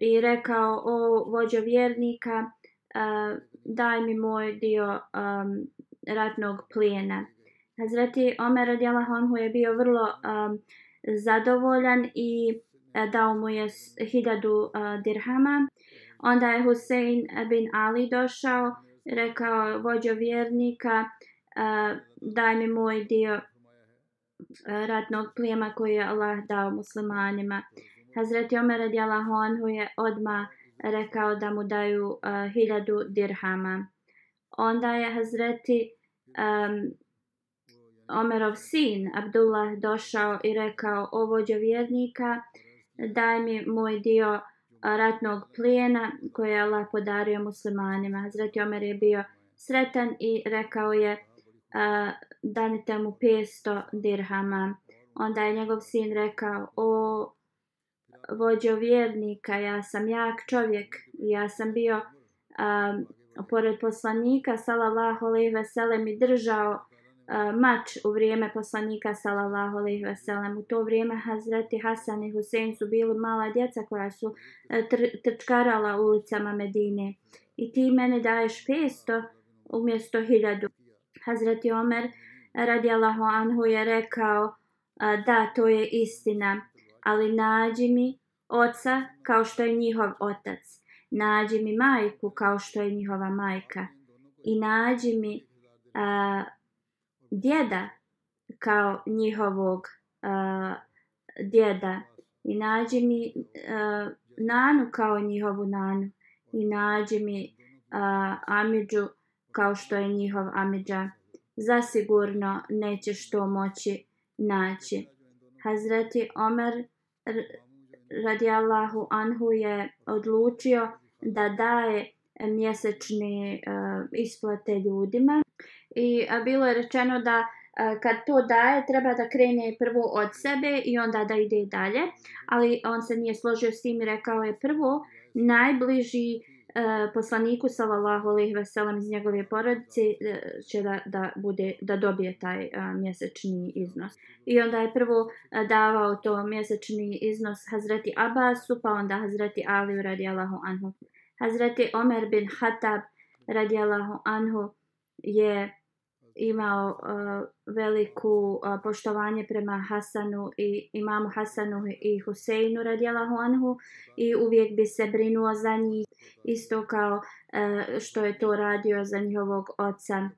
i rekao o vođo vjernika uh, daj mi moj dio um, ratnog plijena. Hazreti Omer radijallahu anhu je bio vrlo um, zadovoljan i e, dao mu je hiljadu uh, dirhama. Onda je Hussein bin Ali došao, rekao vođo vjernika, uh, daj mi moj dio ratnog plijema koji je Allah dao muslimanima. Hazreti Omer radijallahu anhu je odma rekao da mu daju uh, hiljadu dirhama. Onda je Hazreti um, Omerov sin Abdullah došao i rekao o vođo vjernika daj mi moj dio ratnog plijena koje je Allah podario muslimanima. Hazreti Omer je bio sretan i rekao je uh, danite mu 500 dirhama. Onda je njegov sin rekao o vođo vjernika ja sam jak čovjek ja sam bio a, pored poslanika sallallahu alejhi ve sellem i držao mač u vrijeme poslanika sallallahu alejhi ve sellem u to vrijeme Hazreti Hasan i Husein su bili mala djeca koja su e, tr trčkarala ulicama Medine. I ti mene daješ 500 umjesto 1000 Hazreti Omer radijallahu anhu je rekao e, da to je istina ali nađi mi oca kao što je njihov otac. Nađi mi majku kao što je njihova majka. I nađi mi uh, djeda kao njihovog uh, djeda. I nađi mi uh, nanu kao njihovu nanu. I nađi mi uh, amidžu kao što je njihov amidža. Zasigurno nećeš to moći naći. Hazreti Omer radijallahu anhu je odlučio da daje mjesečne uh, isplate ljudima i a, bilo je rečeno da a, kad to daje treba da krene prvo od sebe i onda da ide dalje ali on se nije složio s tim i rekao je prvo najbliži Uh, poslaniku sallallahu alejhi ve sellem iz njegove porodice e, će da, da bude da dobije taj a, mjesečni iznos. I onda je prvo a, davao to mjesečni iznos Hazreti Abbasu, pa onda Hazreti Ali radijallahu anhu. Hazreti Omer bin Hatab radijallahu anhu je imao uh, veliku uh, poštovanje prema Hasanu i imamu Hasanu i Huseinu radijalahu anhu i uvijek bi se brinuo za njih isto kao uh, što je to radio za njihovog oca.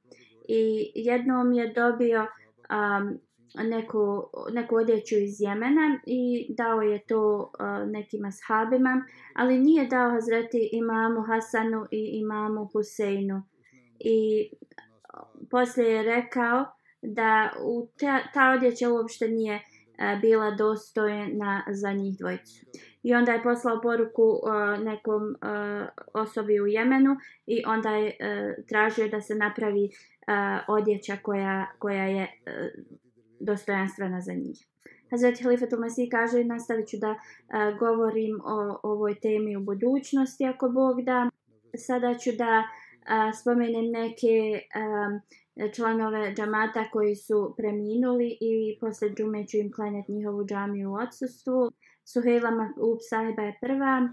I jednom je dobio um, neku, neku odjeću iz Jemena i dao je to uh, nekim ashabima, ali nije dao Hazreti imamu Hasanu i imamu Huseinu. I poslije je rekao da u ta, ta odjeća uopšte nije a, bila dostojna za njih dvojicu. I onda je poslao poruku a, nekom a, osobi u Jemenu i onda je tražio da se napravi odjeća koja, koja je dostojanstvena za njih. Hazreti Halifatul Masih kaže nastavit ću da govorim o, o ovoj temi u budućnosti ako Bog da. Sada ću da a, spomenem neke a, članove džamata koji su preminuli i posle džume ću im klanjati njihovu džamiju u odsustvu. Suhejla Mahbub sahiba je prva,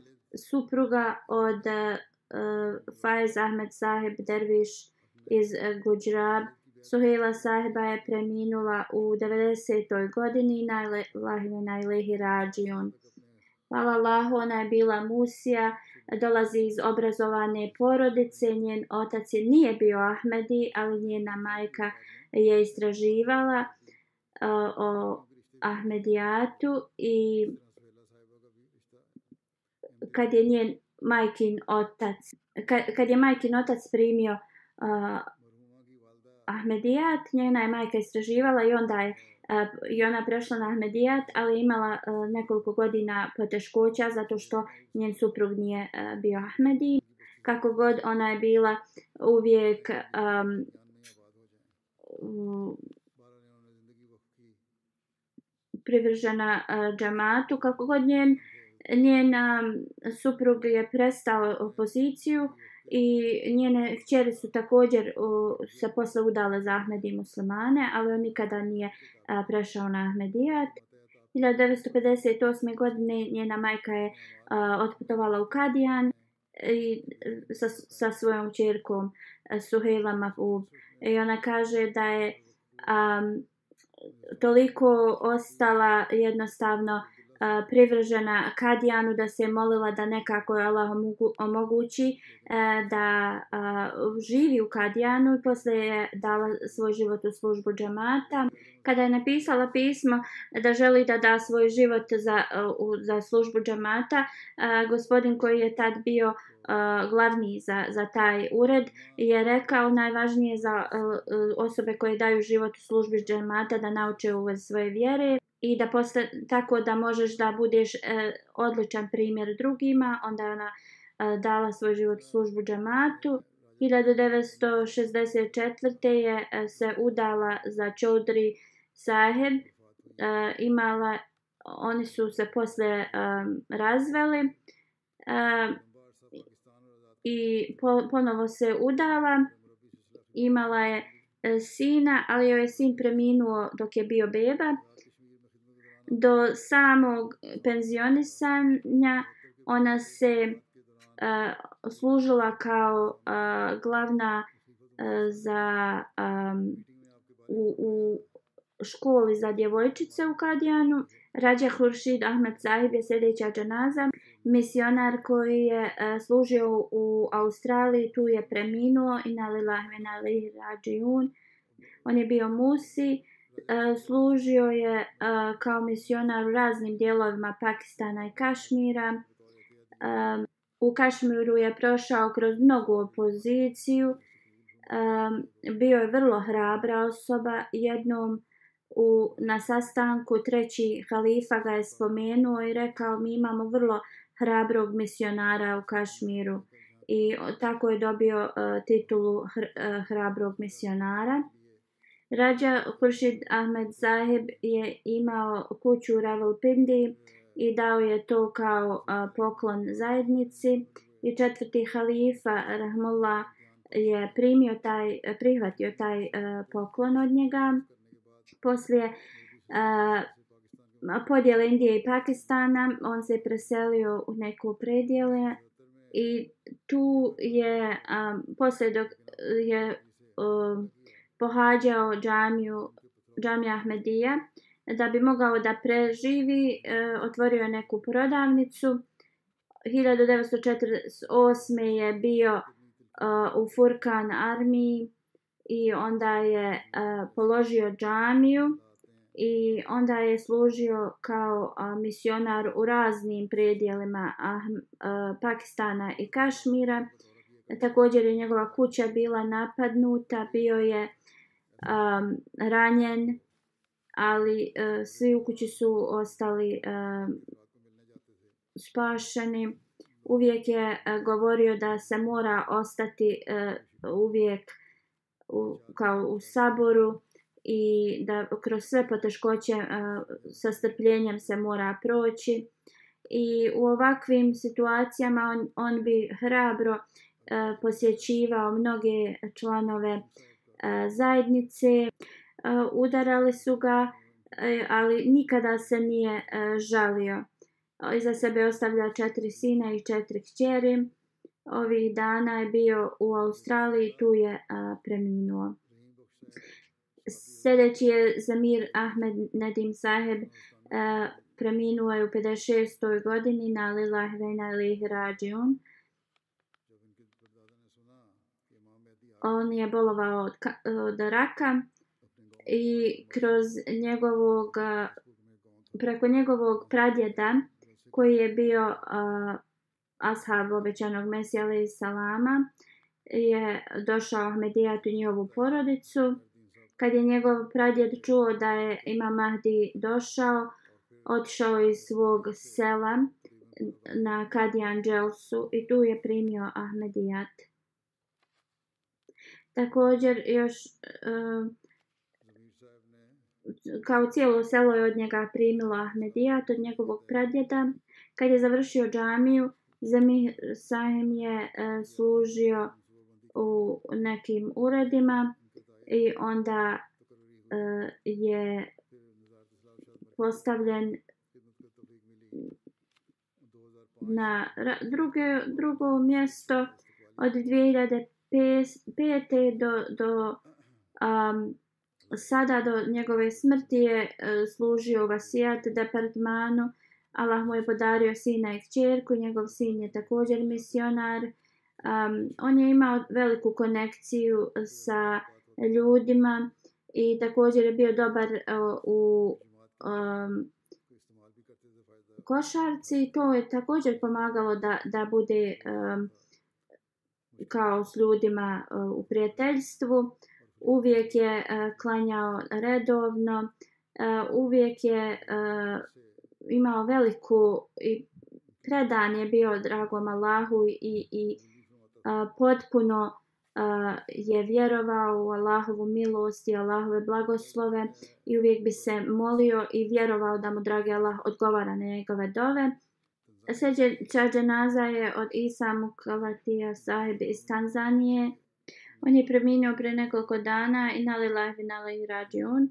supruga od uh, Faiz Ahmed sahib Derviš iz uh, Guđrab. Suhejla sahiba je preminula u 90. godini na Lahine na Ilihi Rađion. Hvala Allahu, ona je bila Musija, dolazi iz obrazovane porodice, njen otac je nije bio Ahmedi, ali njena majka je istraživala uh, o Ahmedijatu i kad je njen majkin otac, kad, kad je majkin otac primio uh, Ahmedijat, njena je majka istraživala i onda je uh, i ona prešla na Ahmedijat, ali imala uh, nekoliko godina poteškoća zato što njen suprug nije uh, bio Ahmedi. Kako god ona je bila uvijek um, privržena uh, džamatu, kako god njen, njen um, suprug je prestao opoziciju i njene kćeri su također uh, se posle udale za Ahmedi muslimane, ali on nikada nije uh, prešao na Ahmedijat. 1958. godine njena majka je uh, otputovala u Kadijan e, i sa, sa svojom čerkom uh, e, Suhejla Mahub. I ona kaže da je um, toliko ostala jednostavno uh, privržena Kadijanu da se molila da nekako Allah omogući e, da živi u Kadijanu i posle je dala svoj život u službu džamata. Kada je napisala pismo da želi da da svoj život za, e, za službu džamata, e, gospodin koji je tad bio glavni za, za taj ured je rekao najvažnije za osobe koje daju život u službi džemata da nauče uvez svoje vjere i da posta, tako da možeš da budeš e, odličan primjer drugima onda je ona e, dala svoj život službu džamatu. 1964. je e, se udala za Čodri Saheb E, imala oni su se posle e, razveli E, i po, ponovo se udala. Imala je e, sina, ali joj je sin preminuo dok je bio beba. Do samog penzionisanja ona se uh, služila kao uh, glavna uh, za um, u, u školi za djevojčice u Kadijanu. Rađa Huršid Ahmed Sahib je sljedeća džanaza misionar koji je uh, služio u Australiji, tu je preminuo i nalila lilahvena lihi rađijun. On je bio musi, uh, E, služio je e, kao misionar u raznim dijelovima Pakistana i Kašmira. E, u Kašmiru je prošao kroz mnogu opoziciju. Bio je vrlo hrabra osoba. Jednom u, na sastanku treći halifa ga je spomenuo i rekao mi imamo vrlo hrabrog misionara u Kašmiru i tako je dobio uh, titulu hr, uh, hrabrog misionara. Rađa Huršid Ahmed Zaheb je imao kuću u Ravalpindi i dao je to kao poklon zajednici i četvrti halifa Rahmullah je primio taj, prihvatio taj poklon od njega. Poslije uh, podjele Indije i Pakistana, on se preselio u neku predjele i tu je, um, poslije dok je um, pohađao džamiju, džamija Ahmedija, da bi mogao da preživi, e, otvorio je neku prodavnicu. 1948. je bio e, u Furkan armiji i onda je e, položio džamiju i onda je služio kao a, misionar u raznim predjelima ah, a, Pakistana i Kašmira. Također je njegova kuća bila napadnuta, bio je um, ranjen, ali uh, svi u kući su ostali uh, spašeni. Uvijek je uh, govorio da se mora ostati uh, uvijek u, kao u saboru i da kroz sve poteškoće uh, sa strpljenjem se mora proći i u ovakvim situacijama on, on bi hrabro uh, posjećivao mnoge članove uh, zajednice udarali su ga e, ali nikada se nije e, žalio iza sebe ostavlja četiri sina i četiri kćeri ovih dana je bio u Australiji, tu je preminuo. Sljedeći je Zamir Ahmed Nedim Saheb, e, preminuo je u 56. godini na Lilah Vena Lih Rađiun. On je bolovao od, od raka i kroz njegovog, preko njegovog pradjeda koji je bio uh, ashab obećanog Mesija alaih salama je došao Ahmedijat u njihovu porodicu. Kad je njegov pradjed čuo da je Imam Mahdi došao, otišao iz svog sela na Kadijan Dželsu i tu je primio Ahmedijat. Također još uh, kao cijelo selo je od njega primilo Ahmedijat od njegovog pradjeda. Kad je završio džamiju, Zemih Sahim je uh, služio u nekim uredima i onda uh, je postavljen na druge, drugo mjesto od 2005 pete do, do um, sada do njegove smrti je uh, služio vasijat departmanu Allah mu je podario sina i kćerku, njegov sin je također misionar. Um, on je imao veliku konekciju sa ljudima i također je bio dobar uh, u um, košarci. To je također pomagalo da, da bude um, kao s ljudima e, u prijateljstvu. Uvijek je e, klanjao redovno. E, uvijek je imao veliku i predan je bio dragom Allahu i, i potpuno je vjerovao u Allahovu milost i Allahove blagoslove i uvijek bi se molio i vjerovao da mu dragi Allah odgovara na njegove dove. Sljedeća dženaza je od Isa Mukavatija sahib iz Tanzanije. On je preminio pre nekoliko dana i nali lahvi nali rađion.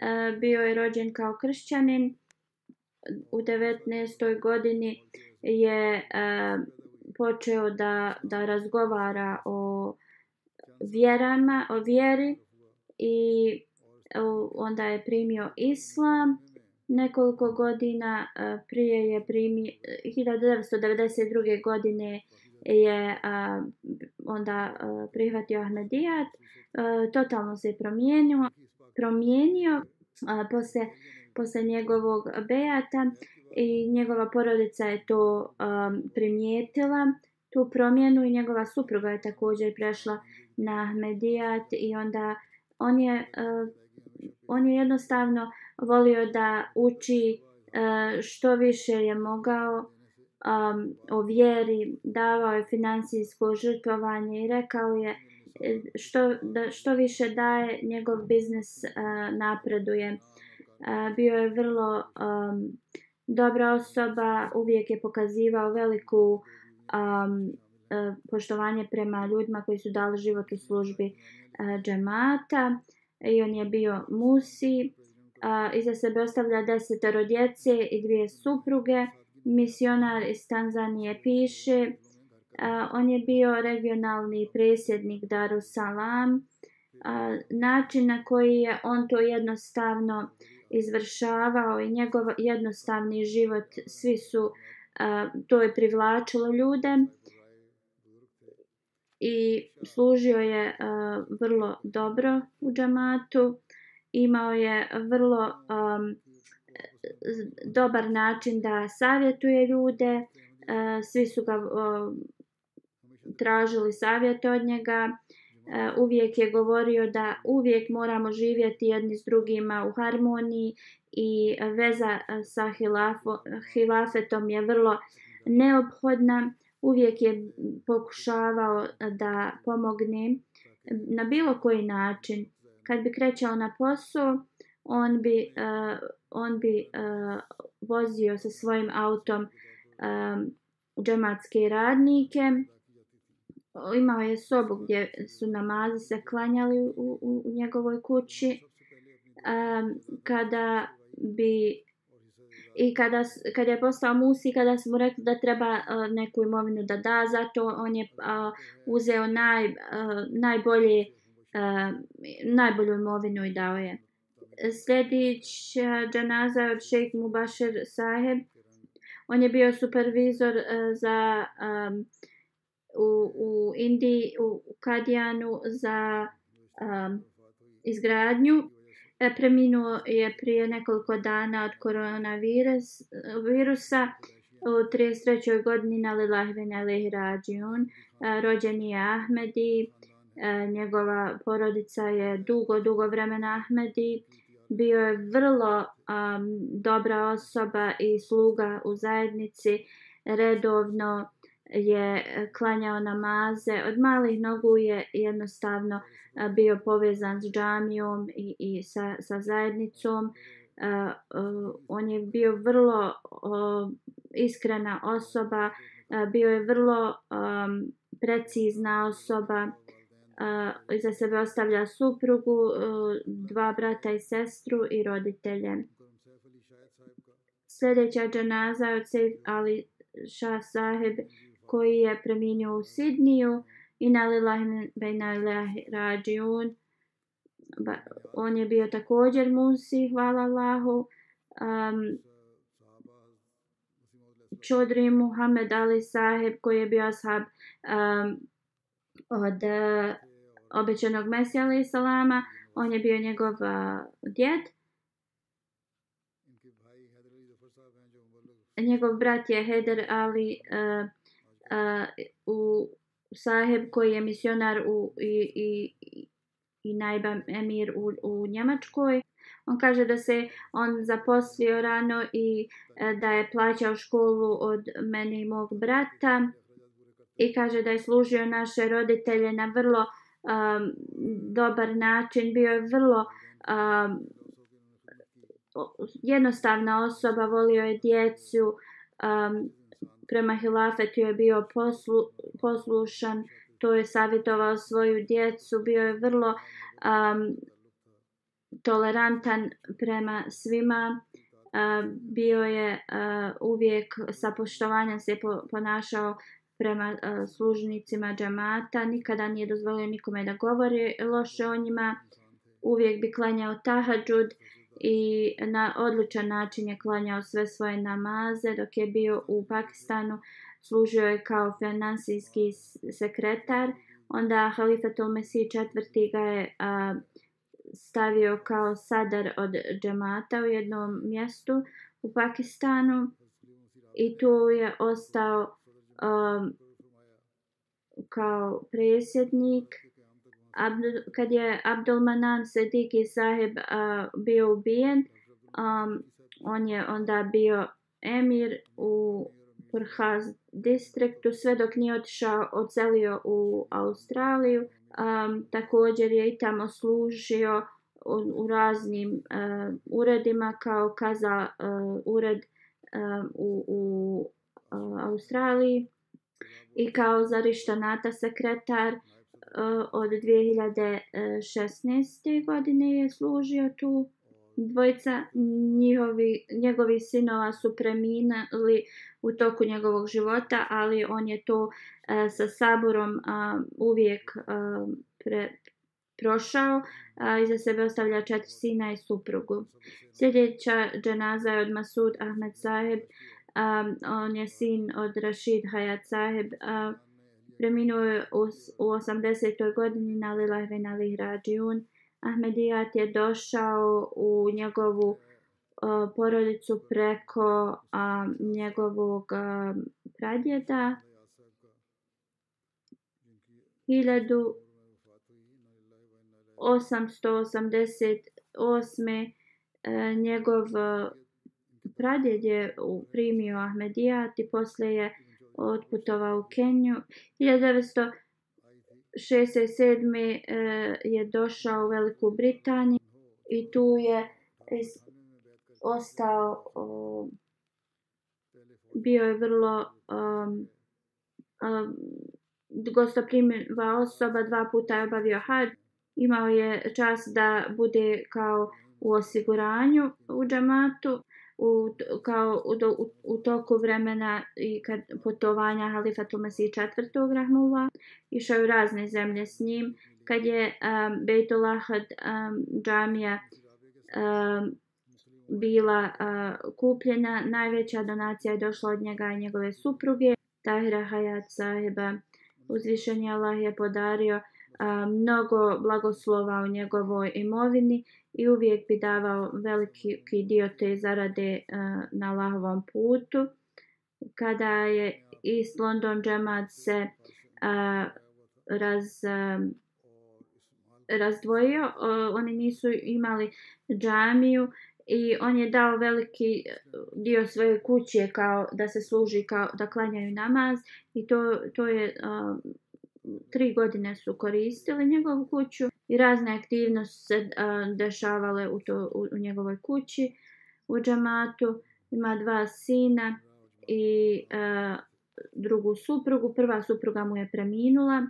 E, bio je rođen kao kršćanin u 19. godini je e, počeo da, da razgovara o vjerama, o vjeri i e, onda je primio islam. Nekoliko godina e, prije je primi, e, 1992. godine je a, onda a, prihvatio Ahmedijat. Totalno se promijenio. promijenio uh, posle posle njegovog bejata i njegova porodica je to a, primijetila tu promjenu i njegova supruga je također prešla na Ahmedijat i onda on je a, on je jednostavno volio da uči uh, što više je mogao um, o vjeri, davao je financijsko žrtvovanje i rekao je e, što, da, što više daje njegov biznis uh, napreduje bio je vrlo um, dobra osoba, uvijek je pokazivao veliku um, uh, poštovanje prema ljudima koji su dali život u službi uh, džemata i on je bio musi a iza sebe ostavlja desetero djece i dvije supruge. Misionar iz Tanzanije piše. a, on je bio regionalni presjednik Darussalam. A, način na koji je on to jednostavno izvršavao i njegov jednostavni život, svi su, a, to je privlačilo ljude i služio je a, vrlo dobro u džamatu, imao je vrlo um, dobar način da savjetuje ljude, uh, svi su ga uh, tražili savjet od njega, uh, uvijek je govorio da uvijek moramo živjeti jedni s drugima u harmoniji i veza uh, sa hilafo, hilafetom je vrlo neophodna. Uvijek je pokušavao da pomogne na bilo koji način. Kad bi krećao na posao, on bi, uh, on bi uh, vozio sa svojim autom um, džematske radnike imao je sobu gdje su namazi se klanjali u, u, u njegovoj kući. Um, kada bi I kada, kada je postao Musi, kada mu rekli da treba uh, neku imovinu da da, zato on je uh, uzeo naj, uh, najbolje, uh, najbolju imovinu i dao je. Sljedeća džanaza je od šejk Mubashir Saheb. On je bio supervizor uh, za um, u, u Indiji, u Kadijanu za um, izgradnju. E, preminuo je prije nekoliko dana od koronavirusa u 33. godini na Lilahvina Lihrađiun. Rođen je Ahmedi, e, njegova porodica je dugo, dugo vremena Ahmedi. Bio je vrlo um, dobra osoba i sluga u zajednici, redovno je klanjao namaze. Od malih nogu je jednostavno e, bio povezan s džamijom i, i sa, sa zajednicom. Uh, uh, on je bio vrlo uh, iskrena osoba, uh, bio je vrlo um, precizna osoba. A, iza sebe ostavlja suprugu, a, dva brata i sestru i roditelje. Sljedeća džanaza je od Sejf Ali Shah Saheb koji je preminio u Sidniju i na lillahi bejna rađiun. On je bio također musi, hvala Allahu. Um, Čodri Muhammed Ali Saheb koji je bio ashab um, od uh, obećanog Mesija Ali Salama. On je bio njegov uh, djed. Njegov brat je Heder Ali uh, uh, u saheb koji je misionar u, i, i, i najba emir u, u Njemačkoj. On kaže da se on zaposlio rano i da je plaćao školu od mene i mog brata. I kaže da je služio naše roditelje na vrlo um, dobar način. Bio je vrlo um, jednostavna osoba, volio je djecu, um, prema hilafetu je bio poslu, poslušan, to je savjetovao svoju djecu, bio je vrlo um, tolerantan prema svima, uh, bio je uh, uvijek sa poštovanjem se ponašao prema uh, služnicima džamata, nikada nije dozvolio nikome da govori loše o njima, uvijek bi klanjao tahadžud, i na odličan način je klanjao sve svoje namaze dok je bio u Pakistanu služio je kao finansijski sekretar. Onda Halifatul Mesih četvrti ga je a, stavio kao sadar od džamata u jednom mjestu u Pakistanu i tu je ostao um, kao presjednik Abdul, kad je Abdulmanan Sediki saheb uh, bio ubijen, um, on je onda bio emir u Purhaz distriktu sve dok nije otišao, ocelio u Australiju. Um, također je i tamo služio u, u raznim uh, uredima kao kaza uh, ured uh, u, u Australiji i kao zarištanata sekretar e, od 2016. godine je služio tu. Dvojica njihovi, njegovi sinova su preminali u toku njegovog života, ali on je to e, sa saborom e, uvijek uh, pre, prošao. i iza sebe ostavlja četiri sina i suprugu. Sljedeća dženaza je od Masud Ahmed Saheb. Um, on je sin od Rashid Hayat Saheb. Uh, preminuo je u, u 80. godini na Lilahve na Lihrađiun. Ahmedijat je došao u njegovu uh, porodicu preko uh, njegovog uh, pradjeda. 1888. Uh, e, njegov uh, pradjed je primio Ahmedijat i posle je otputovao u Keniju. 1967. E, je došao u Veliku Britaniju i tu je ostao bio je vrlo um, um, gostoprimiva osoba, dva puta je obavio hađ. Imao je čas da bude kao u osiguranju u džamatu u, kao u, u, u toku vremena i kad putovanja Halifatu Mesih četvrtog Rahmullah. Išao u razne zemlje s njim. Kad je um, Bejtullah um, džamija um, bila uh, kupljena, najveća donacija je došla od njega i njegove supruge. Tahira Hayat sahiba uzvišenje Allah je podario uh, mnogo blagoslova u njegovoj imovini i uvijek bi davao veliki dio te zarade eh, na Allahovom putu. Kada je East London džemat se eh, raz, eh, razdvojio, oni nisu imali džamiju i on je dao veliki dio svoje kuće kao da se služi kao da klanjaju namaz i to, to je a, tri godine su koristili njegovu kuću i razne aktivnosti se a, dešavale u, to, u, u njegovoj kući u džamatu. Ima dva sina i a, drugu suprugu. Prva supruga mu je preminula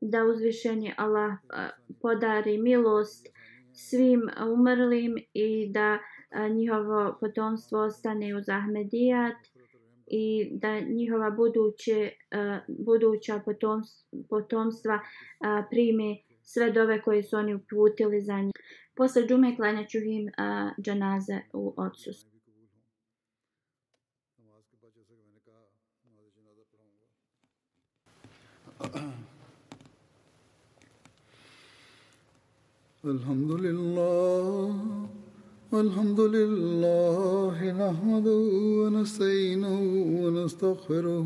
da uzvišenje Allah a, podari milost svim umrlim i da a, njihovo potomstvo ostane uz Ahmedijat i da njihova buduće, a, buduća potomstva uh, prime sve dove koje su oni uputili za njih. Posle džume klanjaću im uh, džanaze u odsustvu. Alhamdulillah الحمد لله نحمده ونستعينه ونستغفره